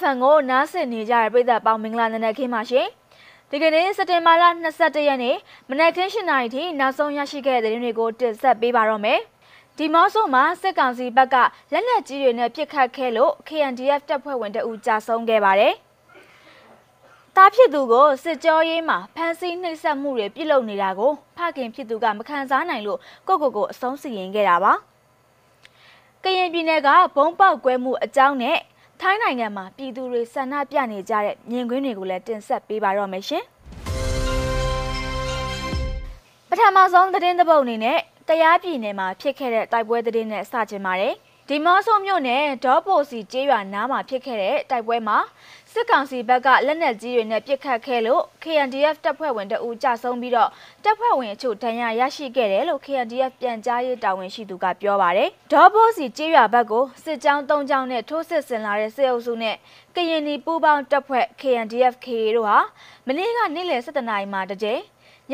FM ကိုနားဆင်နေကြတဲ့ပရိသတ်ပေါင်းမင်္ဂလာနံနက်ခင်းပါရှင်။ဒီကနေ့စက်တင်ဘာလ22ရက်နေ့မနက်ခင်း7:00နာရီထိနောက်ဆုံးရရှိခဲ့တဲ့သတင်းတွေကိုတင်ဆက်ပေးပါတော့မယ်။ဒီမော့ဆိုမှာစစ်ကောင်စီဘက်ကလက်နက်ကြီးတွေနဲ့ပစ်ခတ်ခဲ့လို့ KNDF တပ်ဖွဲ့ဝင်တအူကြာဆုံးခဲ့ပါတယ်။တားဖြစ်သူကိုစစ်ကြောရေးမှာဖမ်းဆီးနှိပ်စက်မှုတွေပြုလုပ်နေတာကိုဖခင်ဖြစ်သူကမခံစားနိုင်လို့ကိုကိုကိုအဆုံးစီရင်ခဲ့တာပါ။ကရင်ပြည်နယ်ကဘုံပေါက်ကွဲမှုအကြောင်းနဲ့ ထိုင်းနိုင်ငံမှာပြည်သူတွေဆန္ဒပြနေကြတဲ့မြင်ကွင်းတွေကိုလည်းတင်ဆက်ပေးပါတော့မယ်ရှင်။ပထမဆုံးသတင်းသဘုတ်အနေနဲ့တရားပြည်နယ်မှာဖြစ်ခဲ့တဲ့တိုက်ပွဲသတင်းနဲ့စတင်ပါတယ်။ ဒီမော့ဆိုမြို့နယ်ဒေါ်ပိုစီကျေးရွာနားမှာဖြစ်ခဲ့တဲ့တိုက်ပွဲမှာစစ်ကောင်စီဘက်ကလက်နက်ကြီးတွေနဲ့ပစ်ခတ်ခဲ့လို့ KNDF တပ်ဖွဲ့ဝင်တအူကြဆုံးပြီးတော့တပ်ဖွဲ့ဝင်အချို့ဒဏ်ရာရရှိခဲ့တယ်လို့ KNDF ပြန်ကြားရေးတာဝန်ရှိသူကပြောပါတယ်။ဒေါ်ပိုစီကျေးရွာဘက်ကိုစစ်ကြောင်း၃ကြောင်းနဲ့ထိုးစစ်ဆင်လာတဲ့စစ်အုပ်စုနဲ့ကရင်နီပူးပေါင်းတပ်ဖွဲ့ KNDF KA တို့ဟာမနေ့ကနေ့လယ်7:00နာရီမှာတကြိမ်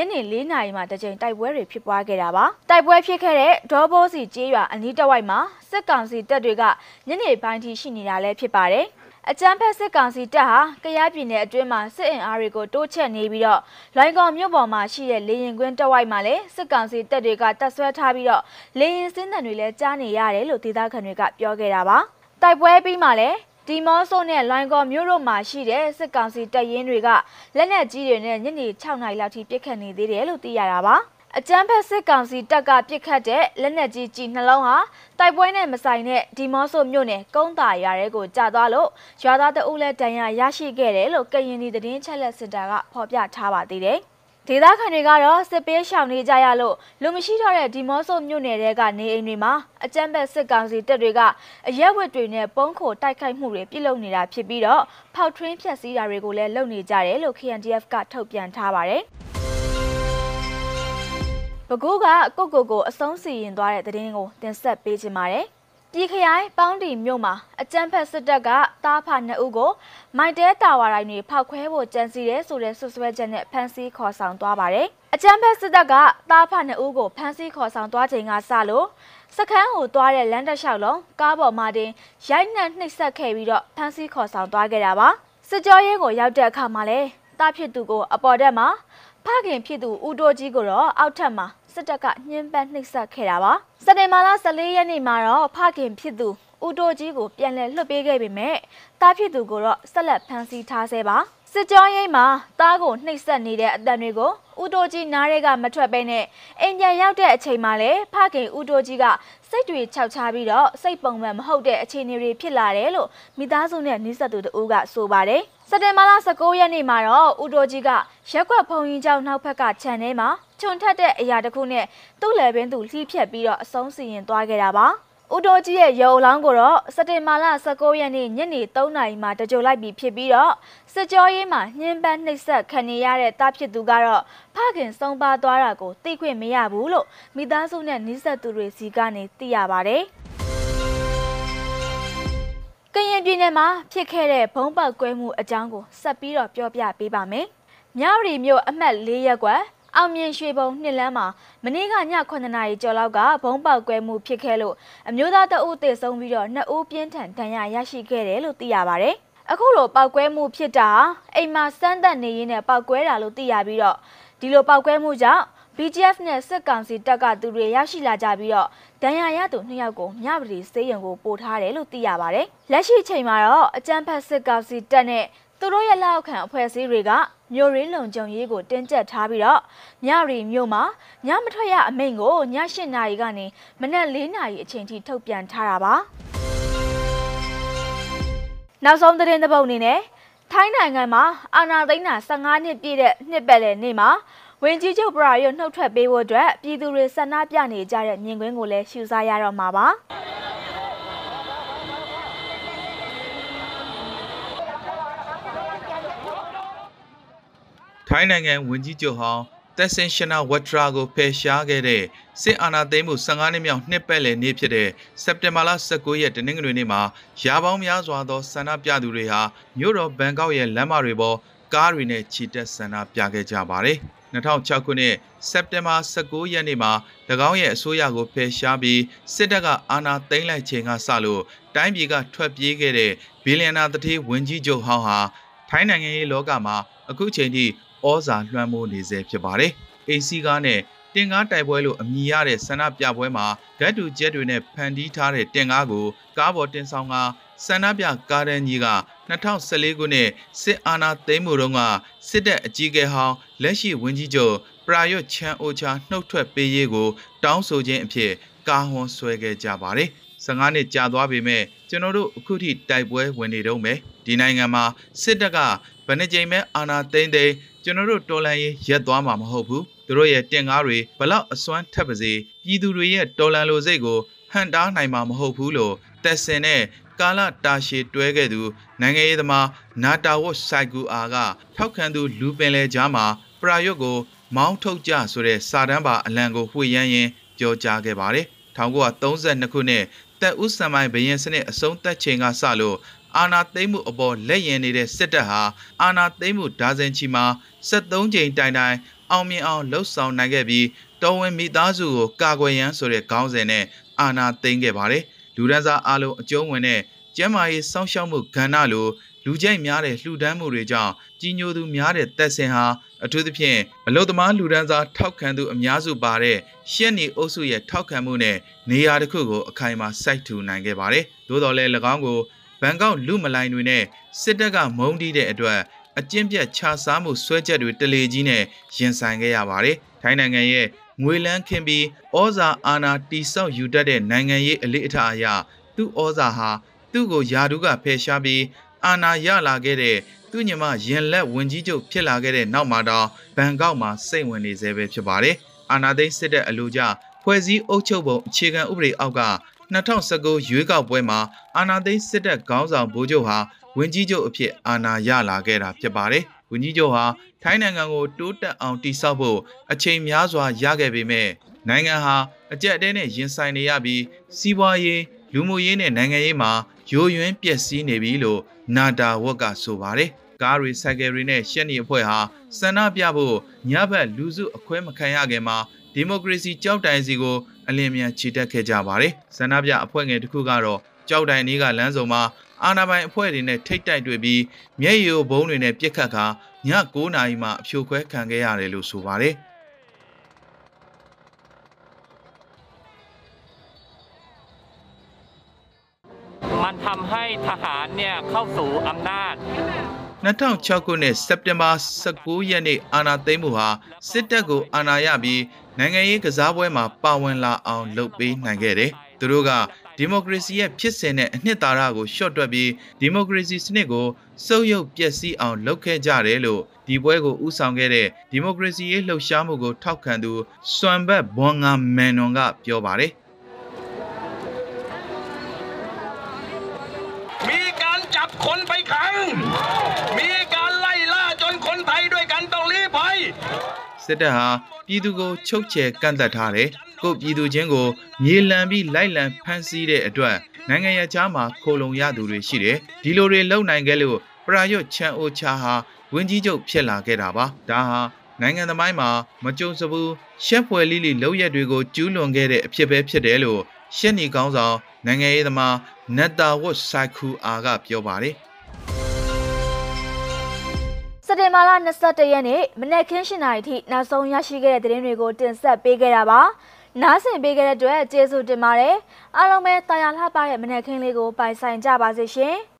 ညနေ၄နာရီမှာတကြိမ်တိုက်ပွဲတွေဖြစ်ပွားခဲ့တာပါတိုက်ပွဲဖြစ်ခဲ့တဲ့ဒေါ်ဘိုးစီကျေးရွာအနီးတစ်ဝိုက်မှာစစ်ကောင်စီတပ်တွေကညနေပိုင်းထိရှိနေတာလည်းဖြစ်ပါတယ်အကြမ်းဖက်စစ်ကောင်စီတပ်ဟာကရားပြည်နယ်အတွင်းမှာစစ်အင်အားတွေကိုတိုးချဲ့နေပြီးတော့လိုင်ကောင်မြို့ပေါ်မှာရှိတဲ့လေရင်ကွင်းတဝိုက်မှာလည်းစစ်ကောင်စီတပ်တွေကတပ်ဆွဲထားပြီးတော့လေရင်စင်းတံတွေလည်းကြားနေရတယ်လို့ဒေသခံတွေကပြောခဲ့တာပါတိုက်ပွဲပြီးမှလည်း ဒီမော့ဆိုနဲ့လိုင်ကော်မြို့တို့မှာရှိတဲ့စစ်ကောင်စီတပ်ရင်းတွေကလက်နက်ကြီးတွေနဲ့ညနေ6နာရီလောက်ထိပစ်ခတ်နေသေးတယ်လို့သိရတာပါအကြမ်းဖက်စစ်ကောင်စီတပ်ကပစ်ခတ်တဲ့လက်နက်ကြီးကြီးနှလုံးဟာတိုက်ပွဲနဲ့မဆိုင်တဲ့ဒီမော့ဆိုမြို့နယ်ကုန်းတာရွာရဲကိုကြာသွားလို့ရွာသားတအုပ်လည်းတန်ရာရရှိခဲ့တယ်လို့ကရင်ပြည်သတင်းချက်လက်စစ်တာကဖော်ပြထားပါသေးတယ် ဒေသခံတွေကတော့စစ်ပေးရှောင်နေကြရလို့လူမရှိတော့တဲ့ဒီမော့ဆိုမြို့နယ်တဲကနေအိမ်တွေမှာအကြမ်းဖက်စစ်ကောင်စီတပ်တွေကအရက်ဝတ်တွေနဲ့ပုံးခိုတိုက်ခိုက်မှုတွေပြုလုပ်နေတာဖြစ်ပြီးတော့ဖောက်ထွင်းဖျက်ဆီးတာတွေကိုလည်းလုပ်နေကြတယ်လို့ KNDF ကထုတ်ပြန်ထားပါတယ်။ပဲခူးကကုတ်ကိုကိုအဆုံးစီရင်သွားတဲ့သတင်းကိုတင်ဆက်ပေးချင်ပါတယ်။ ပြည်ခရိုင်ပေါင်းတီမြို့မှာအကြမ်းဖက်စစ်တပ်ကတားဖနှစ်ဦးကိုမိုက်တဲတာဝါတိုင်းတွေဖောက်ခွဲဖို့ကြံစီတယ်ဆိုတဲ့ဆွဆွဲချက်နဲ့ဖမ်းဆီးခေါ်ဆောင်သွားပါတယ်။အကြမ်းဖက်စစ်တပ်ကတားဖနှစ်ဦးကိုဖမ်းဆီးခေါ်ဆောင်သွားချိန်ကစလို့စခန်းကိုသွားတဲ့လမ်းတစ်လျှောက်လုံးကားပေါ်မှာတင်ရိုက်နှက်နှိပ်စက်ခဲ့ပြီးတော့ဖမ်းဆီးခေါ်ဆောင်သွားခဲ့တာပါ။စစ်ကြောရေးကိုရောက်တဲ့အခါမှာလဲတားဖြစ်သူကိုအပေါ်တက်မှာဖခင်ဖြစ်သူဦးတိုးကြီးကိုတော့အောက်ထပ်မှာ စစ်တပ်ကညှဉ်းပန်းနှိပ်စက်ခဲ့တာပါစက်တင်ဘာလ14ရက်နေ့မှာတော့ဖခင်ဖြစ်သူဦးတိုးကြီးကိုပြန်လည်လွှတ်ပေးခဲ့ပေမဲ့တားဖြစ်သူကိုတော့ဆက်လက်ဖမ်းဆီးထားဆဲပါစစ်ကြောရေးမှာတားကိုနှိပ်စက်နေတဲ့အတန်တွေကိုဦးတိုးကြီးနားရဲကမထွက်ပဲနဲ့အိမ်ပြန်ရောက်တဲ့အချိန်မှာလေဖခင်ဦးတိုးကြီးကစိတ်တွေခြောက်ချပြီးတော့စိတ်ပုံမှန်မဟုတ်တဲ့အခြေအနေတွေဖြစ်လာတယ်လို့မိသားစုနဲ့နှိစက်သူတို့ကဆိုပါတယ်စက်တင်ဘာလ19ရက်နေ့မှာတော့ဦးတိုးကြီးကရက်ွက်ဖုံကြီးကျောင်းနောက်ဘက်ကခြံထဲမှာ ခြုံထက်တဲ့အရာတစ်ခုနဲ့သူ့လယ်ပင်သူလှီးဖြက်ပြီးတော့အဆုံးစီရင်သွားခဲ့တာပါဦးတိုးကြီးရဲ့ရုံအလောင်းကိုတော့စက်တင်ဘာလ19ရက်နေ့ညနေ3နာရီမှာတကြိုလိုက်ပြီးဖြစ်ပြီးတော့စစ်ကြောရေးမှာညှင်းပန်းနှိပ်စက်ခံနေရတဲ့တားဖြစ်သူကတော့ဖခင်ဆုံးပါသွားတာကိုသိခွင့်မရဘူးလို့မိသားစုနဲ့နှိစက်သူတွေစီကနေသိရပါတယ်ကရင်ပြည်နယ်မှာဖြစ်ခဲ့တဲ့ဘုံပေါက်ကွဲမှုအကြောင်းကိုဆက်ပြီးတော့ပြောပြပေးပါမယ်။မြရီမြို့အမှတ်၄ရပ်ကွက် အောင်မြင်ရွှေဘုံနှစ်လမ်းမှာမနေ့ကည9နာရီကျော်လောက်ကဘုံပေါက်ကွဲမှုဖြစ်ခဲ့လို့အမျိုးသားတအုပ်သေဆုံးပြီးတော့နှစ်ဦးပြင်းထန်ဒဏ်ရာရရှိခဲ့တယ်လို့သိရပါဗျ။အခုလိုပောက်ကွဲမှုဖြစ်တာအိမ်မှာစမ်းသပ်နေရင်းနဲ့ပောက်ကွဲတာလို့သိရပြီးတော့ဒီလိုပောက်ကွဲမှုကြောင့် BGF နဲ့စစ်ကောင်စီတပ်ကသူတွေရရှိလာကြပြီးတော့ဒဏ်ရာရသူနှစ်ယောက်ကိုမြပတိစေးရုံကိုပို့ထားတယ်လို့သိရပါတယ်။လက်ရှိချိန်မှာတော့အကြမ်းဖက်စစ်ကောင်စီတပ်နဲ့သူတို့ရဲ့လက်အောက်ခံအဖွဲ့အစည်းတွေက မြို့ရင်းလုံခြုံရေးကိုတင်းကျပ်ထားပြီးတော့ညရီမြို့မှာညမထွက်ရအမိန့်ကိုည၈နာရီကနေမနက်၄နာရီအချိန်ထိထုတ်ပြန်ထားတာပါနောက်ဆုံးသတင်းတစ်ပုဒ်အနေနဲ့ထိုင်းနိုင်ငံမှာအာဏာသိမ်းတာ15နှစ်ပြည့်တဲ့နှစ်ပတ်လည်နေ့မှာဝင်ကြီးချုပ်ပရာရုံနှုတ်ထွက်ပေးဖို့အတွက်ပြည်သူတွေဆန္ဒပြနေကြတဲ့မြင်ကွင်းကိုလည်းရှုစားရတော့မှာပါ ထိုင်းနိုင်ငံဝန်ကြီးချုပ်ဟောင်းတက်ဆင်ရှင်နာဝတ်ထရာကိုဖယ်ရှားခဲ့တဲ့စစ်အာဏာသိမ်းမှု15နှစ်မြောက်နှစ်ပတ်လည်နေ့ဖြစ်တဲ့စက်တင်ဘာလ19ရက်တနင်္ဂနွေနေ့မှာရာပေါင်းများစွာသောဆန္ဒပြသူတွေဟာမြို့တော်ဘန်ကောက်ရဲ့လမ်းမတွေပေါ်ကားတွေနဲ့ချီတက်ဆန္ဒပြခဲ့ကြပါတယ်။2006ခုနှစ်စက်တင်ဘာ19ရက်နေ့မှာ၎င်းရဲ့အစိုးရကိုဖယ်ရှားပြီးစစ်တပ်ကအာဏာသိမ်းလိုက်ချိန်ကစလို့တိုင်းပြည်ကထွက်ပြေးခဲ့တဲ့ဘီလီယံနာတတိဝန်ကြီးချုပ်ဟောင်းဟာထိုင်းနိုင်ငံရေးလောကမှာအခုချိန်ထိ ဩဇာလွှမ်းမိုးနေဆဲဖြစ်ပါတယ်။ AC ကားနဲ့တင်ကားတိုက်ပွဲလို့အမည်ရတဲ့ဆန္ဒပြပွဲမှာဂတ်တူကျက်တွေနဲ့ဖန်တီးထားတဲ့တင်ကားကိုကားပေါ်တင်ဆောင်ကဆန္ဒပြကားတန်းကြီးက2014ခုနှစ်စစ်အာဏာသိမ်းမှုတုန်းကစစ်တပ်အကြီးအကဲဟောင်းလက်ရှိဝန်ကြီးချုပ်ပရာရွတ်ချန်အိုချာနှုတ်ထွက်ပေးရေးကို တောင်းဆိုခြင်းအဖြစ်ကာဟွန်ဆွဲခဲ့ကြပါတယ်။15နှစ်ကြာသွားပေမဲ့ကျွန်တော်တို့အခုထိတိုက်ပွဲဝင်နေတော့မယ်ဒီနိုင်ငံမှာစစ်တပ်ကဗနစ်ကြိမ်မဲ့အာဏာသိမ်းသိမ်း ကျွန်တော်တို့တော်လှန်ရေးရက်သွားမှာမဟုတ်ဘူးသူတို့ရဲ့တင်ကားတွေဘလောက်အစွမ်းထက်ပါစေပြည်သူတွေရဲ့တော်လှန်လိုစိတ်ကိုဟန်တားနိုင်မှာမဟုတ်ဘူးလို့တက်စင်နဲ့ကာလတာရှည်တွဲခဲ့သူနိုင်ငံရေးသမားနာတာဝတ်ဆိုင်ကူအာကထောက်ခံသူလူပင်လေကြားမှာပရာရွတ်ကို မောင်းထုတ်ကြဆိုတဲ့စာတမ်းပါအလံကိုဝှေ့ရမ်းရင်းပြောကြားခဲ့ပါတယ် 1932ခုနှစ်တက်ဦးစံမိုင်ဘရင်စနစ်အဆုံးသတ်ချိန်ကစလို့အာနာသိမ့်မှုအပေါ်လက်ရင်နေတဲ့စစ်တပ်ဟာအာနာသိမ့်မှုဒါဇင်ချီမှာ73ကြိမ်တိုင်တိုင်အောင်မြင်အောင်လှုပ်ဆောင်နိုင်ခဲ့ပြီးတော်ဝင်မိသားစုကိုကာကွယ်ရန်ဆိုတဲ့ခေါင်းစဉ်နဲ့အာနာသိမ့်ခဲ့ပါတယ် လူဒန်းစားအလုံးအကျုံးဝင်တဲ့ကျမ်းမာရေးစောင့်ရှောက်မှုကဏ္ဍလိုလူကြိုက်များတဲ့လှူဒန်းမှုတွေကြောင့်ကြီးညိုသူများတဲ့သက်စင်ဟာအထူးသဖြင့်အလုသမားလူဒန်းစားထောက်ခံသူအများစုပါတဲ့ရှက်နီအုပ်စုရဲ့ထောက်ခံမှုနဲ့နေရာတစ်ခုကိုအခိုင်အမာစိုက်ထူနိုင်ခဲ့ပါတယ်။သို့တော်လည်း၎င်းကိုဘန်ကောက်လူမလိုင်းတွေနဲ့စစ်တပ်ကမုန်းတီးတဲ့အတွက်အကျင့်ပြတ်ခြားစားမှုဆွဲချက်တွေတလေကြီးနဲ့ရင်ဆိုင်ခဲ့ရပါတယ်။ထိုင်းနိုင်ငံရဲ့ ငွေလန်းခင်ပြီးဩဇာအာဏာတိဆောက်ယူတတ်တဲ့နိုင်ငံရေးအလေးအထားအရသူ့ဩဇာဟာသူ့ကိုယာဒုကဖယ်ရှားပြီးအာဏာရလာခဲ့တဲ့သူ့ညီမရင်လက်ဝင်ကြီးချုပ်ဖြစ်လာခဲ့တဲ့နောက်မှာတော့ဘန်ကောက်မှာစိတ်ဝင်နေသေးပဲဖြစ်ပါတယ်။အာဏာသိမ်းစစ်တပ်အလို့ကြဖွဲ့စည်းအုပ်ချုပ်ပုံအခြေခံဥပဒေအောက်က2019ရွေးကောက်ပွဲမှာအာဏာသိမ်းစစ်တပ်ခေါင်းဆောင်ဗိုလ်ချုပ်ဟာဝင်ကြီးချုပ်အဖြစ်အာဏာရလာခဲ့တာဖြစ်ပါတယ်။ ဝန်ကြီးချုပ်ဟာထိုင်းနိုင်ငံကိုတိုးတက်အောင်တည်ဆောက်ဖို့အချိန်များစွာရခဲ့ပေမဲ့နိုင်ငံဟာအကြက်အတဲနဲ့ရင်ဆိုင်နေရပြီးစီးပွားရေးလူမှုရေးနဲ့နိုင်ငံရေးမှာယိုယွင်းပျက်စီးနေပြီလို့နာတာဝက်ကဆိုပါတယ်။ကားတွေဆိုင်ကယ်တွေနဲ့ရှက်နီအဖွဲ့ဟာဆန္ဒပြဖို့ညဘက်လူစုအခွဲမခံရခင်မှာဒီမိုကရေစီကြောက်တိုင်စီကိုအလင်းမြန်ချီတက်ခဲ့ကြပါတယ်။ဆန္ဒပြအဖွဲ့ငယ်တစ်ခုကတော့ကြောက်တိုင်နီးကလမ်းဆောင်မှာ အာနာပိုင်အဖွဲ့တွေနဲ့ထိတ်တိုက်တွေ့ပြီးမျက်ရည်ဘုံတွေနဲ့ပြစ်ခတ်ခါည9နာရီမှအဖြိုခွဲခံခဲ့ရတယ်လို့ဆိုပါတယ်။ มันทำให้ทหารเนี่ยเข้าสู่อำนาจ 2006ခုနှစ်စက်တင်ဘာ19ရက်နေ့အာဏာသိမ်းမှုဟာစစ်တပ်ကိုအာဏာရပြီးနိုင်ငံရေးကစားပွဲမှာပါဝင်လာအောင်လုပ်ပေးနိုင်ခဲ့တယ်။သူတို့က ဒီမိုကရေစီရဲ့ဖြစ်စဉ်နဲ့အနှစ်သာရကိုရှော့တွက်ပြီးဒီမိုကရေစီစနစ်ကိုစုပ်ယုပ်ပျက်စီးအောင်လုပ်ခဲ့ကြတယ်လို့ဒီပွဲကိုဥဆောင်ခဲ့တဲ့ဒီမိုကရေစီရေးလှုပ်ရှားမှုကိုထောက်ခံသူစွမ်ဘတ်ဘွန်ငါမန်နွန်ကပြောပါတယ် มีการจับคนไปขัง มีการไล่ล่าจนคนไทยด้วยกันต้องลี้ภัย စစ်တပ်ဟာပြည်သူကိုချုပ်ချယ်ကန့်သက်ထားတယ်။ ကိုယ့်ပြည်သူချင်းကိုမြေလံပြီးလိုက်လံဖမ်းဆီးတဲ့အတွက်နိုင်ငံရခြားမှာခိုလုံရသူတွေရှိတယ်။ဒီလိုတွေလုံနိုင်ခဲ့လို့ပရာရွတ်ချန်အိုချာဟာဝင်းကြီးချုပ်ဖြစ်လာခဲ့တာပါ။ဒါဟာနိုင်ငံသမိုင်းမှာမကြုံစဘူးရှက်ဖွယ်လိလိလောက်ရက်တွေကိုကျူးလွန်ခဲ့တဲ့အဖြစ်ပဲဖြစ်တယ်လို့ရှက်နီကောင်းဆောင်နိုင်ငံရေးသမားနတ်တာဝတ်ဆိုင်ခူအာကပြောပါတယ်။စက်တင်ဘာလ22ရက်နေ့မနက်ခင်း7:00နာရီထိနောက်ဆုံးရရှိခဲ့တဲ့သတင်းတွေကိုတင်ဆက်ပေးခဲ့တာပါ။ နားဆင်ပေးခဲ့တဲ့အတွက်ကျေးဇူးတင်ပါတယ်။အားလုံးပဲတာယာလှပတဲ့မနက်ခင်းလေးကိုပိုင်ဆိုင်ကြပါစေရှင်။